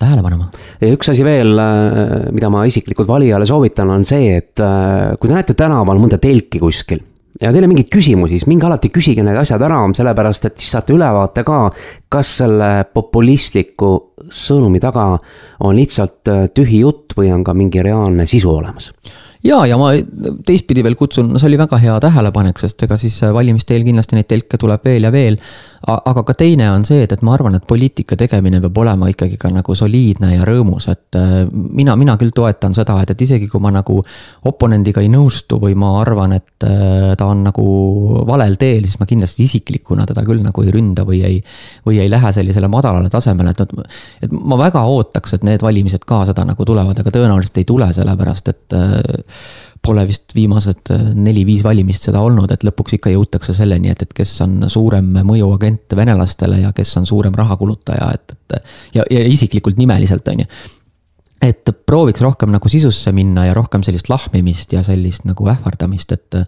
tähele panema. ja üks asi veel, äh, mida ma isiklikult valijale soovitan, on see, et äh, kui te näete tänaval mõnda telki kuskil ja teil on mingeid küsimusi, siis minge alati küsige need asjad ära, sellepärast et siis saate ülevaate ka, kas selle populistliku sõnumi taga on lihtsalt äh, tühi jutt või on ka mingi reaalne sisu olemas ja, ja ma teistpidi veel kutsun, no see oli väga hea tähelepanek, sest ega siis valimiste eel kindlasti neid telke tuleb veel ja veel. Aga ka teine on see, et, et ma arvan, et poliitika tegemine peab olema ikkagi ka nagu soliidne ja rõõmus, et äh, mina, mina küll toetan seda, et, et isegi kui ma nagu oponendiga ei nõustu või ma arvan, et äh, ta on nagu valel teel, siis ma kindlasti isiklikuna teda küll nagu ei ründa või ei, või ei lähe sellisele madalale tasemele, et, et ma väga ootaks, et need valimised ka seda nagu tulevad, aga tõenäoliselt ei tule, sellepärast et äh, pole vist viimased äh, neli-viis valimist seda olnud, et lõpuks ikka jõutakse selleni, et, et kes on suurem mõjuagent venelastele ja kes on suurem rahakulutaja, et, et. ja, ja isiklikult nimeliselt, on ju et prooviks rohkem nagu sisusse minna ja rohkem sellist lahmimist ja sellist nagu ähvardamist, et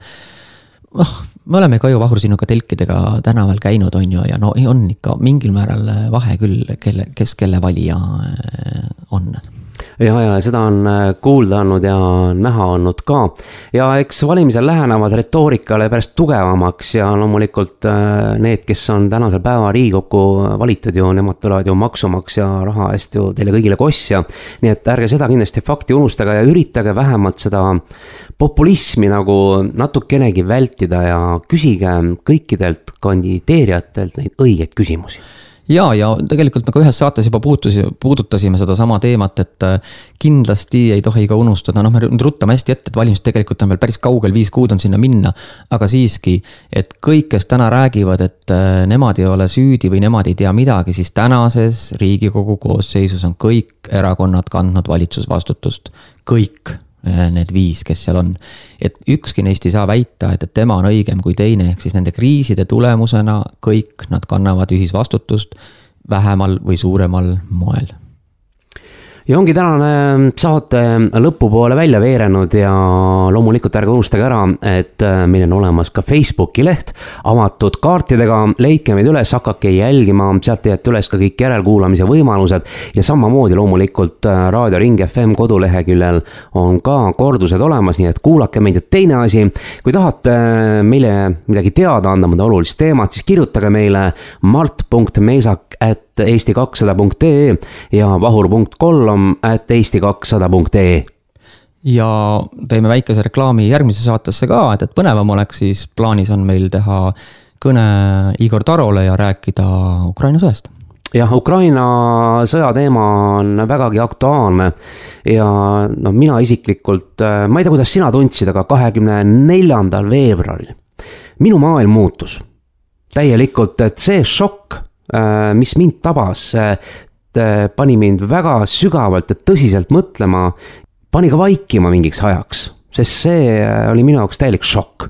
noh, me oleme ka ju Vahur sinuga telkidega tänaval käinud, on ju, ja no on ikka mingil määral vahe küll, kelle, kes kelle valija äh, on ja, ja seda on äh, kuulda olnud ja näha olnud ka. ja eks valimised lähenevad retoorikale pärast tugevamaks ja loomulikult äh, need, kes on tänasel päeval Riigikokku valitud ju, nemad tulevad ju maksumaksja raha eest ju teile kõigile kosja. nii et ärge seda kindlasti fakti unustage ja üritage vähemalt seda populismi nagu natukenegi vältida ja küsige kõikidelt kandideerijatelt neid õigeid küsimusi ja, ja tegelikult me ka ühes saates juba puutusi, puudutasime sedasama teemat, et äh, kindlasti ei tohi ka unustada, noh, me nüüd ruttame hästi ette, et valimised tegelikult on veel päris kaugel, viis kuud on sinna minna. aga siiski, et kõik, kes täna räägivad, et äh, nemad ei ole süüdi või nemad ei tea midagi, siis tänases riigikogu koosseisus on kõik erakonnad kandnud valitsusvastutust, kõik need viis, kes seal on. et ükski neist ei saa väita, et, et tema on õigem kui teine, ehk siis nende kriiside tulemusena kõik nad kannavad ühisvastutust vähemal või suuremal moel ja ongi tänane ähm, saate lõpupoole välja veerenud ja loomulikult ärge unustage ära, et äh, meil on olemas ka Facebooki leht. Avatud kaartidega, leidke meid üles, hakake jälgima, sealt leiate üles ka kõik järelkuulamise võimalused. ja samamoodi loomulikult äh, Raadio Ring FM koduleheküljel on ka kordused olemas, nii et kuulake meid. Ja teine asi, kui tahate äh, meile midagi teada anda, mõnda olulist teemat, siis kirjutage meile mart.meisak at eesti kakssada punkt ee ja vahur.kolm at eesti kakssada punkt ee ja teeme väikese reklaami järgmisse saatesse ka, et, et põnevam oleks, siis plaanis on meil teha kõne Igor Tarole ja rääkida Ukraina sõjast. Jah, Ukraina sõja teema on vägagi aktuaalne ja no mina isiklikult, äh, ma ei tea, kuidas sina tundsid, aga kahekümne neljandal veebruaril minu maailm muutus. Täielikult, et see šokk, mis mind tabas, pani mind väga sügavalt ja tõsiselt mõtlema, pani ka vaikima mingiks ajaks, sest see oli minu jaoks täielik šokk.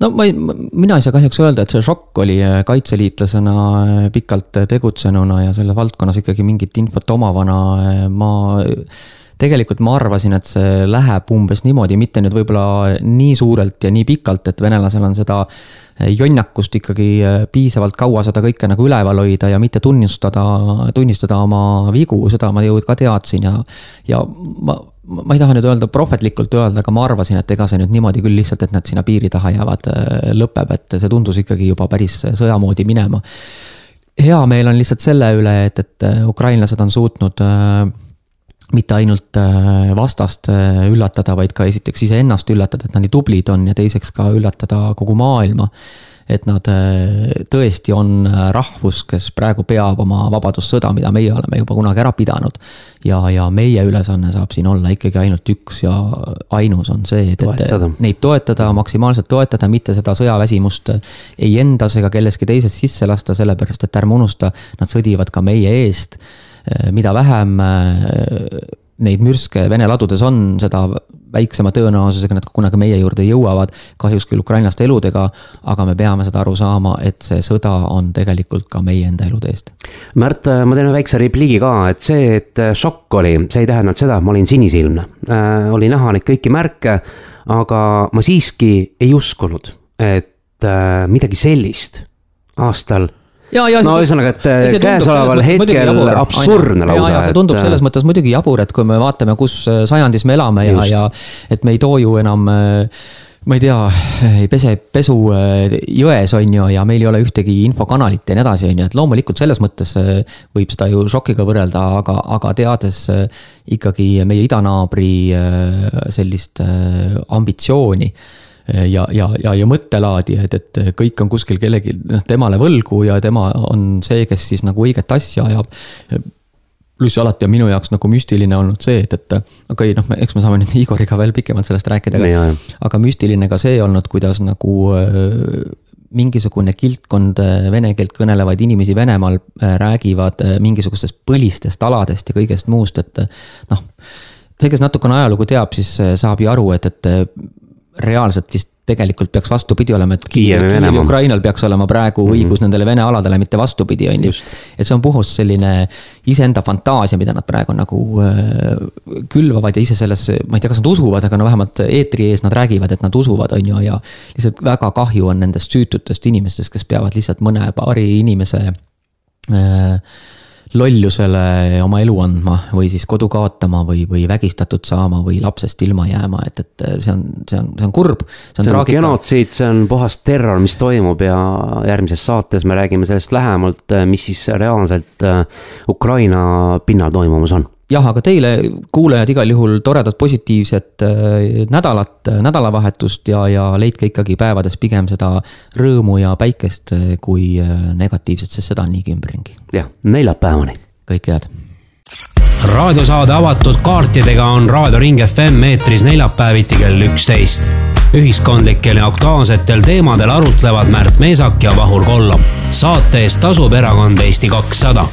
No ma ei, mina ei saa kahjuks öelda, et see šokk oli äh, kaitseliitlasena äh, pikalt äh, tegutsenuna ja selle valdkonnas ikkagi mingit infot omavana ma tegelikult ma arvasin, et see läheb umbes niimoodi, mitte nüüd võib-olla nii suurelt ja nii pikalt, et venelasel on seda jonnakust ikkagi piisavalt kaua seda kõike nagu üleval hoida ja mitte tunnistada, tunnistada oma vigu, seda ma ju ka teadsin ja, ja ma ma ei taha nüüd öelda prohvetlikult öelda, aga ma arvasin, et ega see nüüd niimoodi küll lihtsalt, et nad sinna piiri taha jäävad, äh, lõpeb, et see tundus ikkagi juba päris sõja moodi minema. hea meel on lihtsalt selle üle, et, et ukrainlased on suutnud äh, mitte ainult vastast üllatada, vaid ka esiteks iseennast üllatada, et nad nii tublid on ja teiseks ka üllatada kogu maailma et nad äh, tõesti on äh, rahvus, kes praegu peab oma vabadussõda, mida meie oleme juba kunagi ära pidanud. ja, ja meie ülesanne saab siin olla ikkagi ainult üks ja ainus on see, et, et neid toetada, maksimaalselt toetada, mitte seda sõjaväsimust ei endas ega kelleski teises sisse lasta, sellepärast et ärme unusta, nad sõdivad ka meie eest. Äh, mida vähem neid mürske Vene ladudes on, seda väiksema tõenäosusega nad kunagi meie juurde jõuavad. kahjuks küll ukrainlaste eludega, aga me peame seda aru saama, et see sõda on tegelikult ka meie enda elude eest. Märt, ma teen ühe väikse repliigi ka, et see, et šokk oli, see ei tähendanud seda, et ma olin sinisilmne äh,. oli näha neid kõiki märke, aga ma siiski ei uskunud, et äh, midagi sellist aastal no ühesõnaga, et käesoleval hetkel absurdne lausa. see tundub et... selles mõttes muidugi jabur, et kui me vaatame, kus äh, sajandis me elame ja, ja et me ei too ju enam äh, ma ei tea, ei pese pesu äh, jões, on ju, ja meil ei ole ühtegi infokanalit ja nii edasi, on ju, et loomulikult selles mõttes võib seda ju šokiga võrrelda, aga, aga teades ikkagi meie idanaabri sellist ambitsiooni ja, ja, ja, ja mõttelaadi, et, et kõik on kuskil kellegi, noh, temale võlgu ja tema on see, kes siis nagu õiget asja ajab. Pluss alati on minu jaoks nagu müstiline olnud see, et, et okei okay,, noh, eks me saame nüüd *laughs* Igoriga veel pikemalt sellest rääkida, aga, aga müstiline ka see olnud, kuidas nagu äh, mingisugune kildkond äh, vene keelt kõnelevaid inimesi Venemaal äh, räägivad mingisugustest põlistest aladest ja kõigest muust, et noh, see, kes natukene ajalugu teab, siis saab ju aru, et, et reaalselt vist tegelikult peaks vastupidi olema, et Kiiev ja Ukrainal peaks olema praegu mm -hmm. õigus nendele Vene aladele, mitte vastupidi, on ju. et see on puhas selline iseenda fantaasia, mida nad praegu nagu äh, külvavad ja ise selles, ma ei tea, kas nad usuvad, aga no vähemalt eetri ees nad räägivad, et nad usuvad, on ju, ja. lihtsalt väga kahju on nendest süütutest inimestest, kes peavad lihtsalt mõne paari inimese äh, lollusele oma elu andma või siis kodu kaotama või, või vägistatud saama või lapsest ilma jääma, et, et see on, see on, see on kurb. see on, see on genotsiid, see on puhas terror, mis toimub ja järgmises saates me räägime sellest lähemalt, mis siis reaalselt äh, Ukraina pinnal toimumas on jah, aga teile, kuulajad, igal juhul toredat positiivset äh, nädalat, äh, nädalavahetust ja, ja leidke ikkagi päevades pigem seda rõõmu ja päikest äh, kui negatiivset, sest seda on niigi ümberringi. jah, neljapäevani. kõike head raadiosaade avatud kaartidega on Raadio Ring FM eetris neljapäeviti kell üksteist. ühiskondlikel ja aktuaalsetel teemadel arutlevad Märt Meesak ja Vahur Kollam. saate eest tasub erakond Eesti kakssada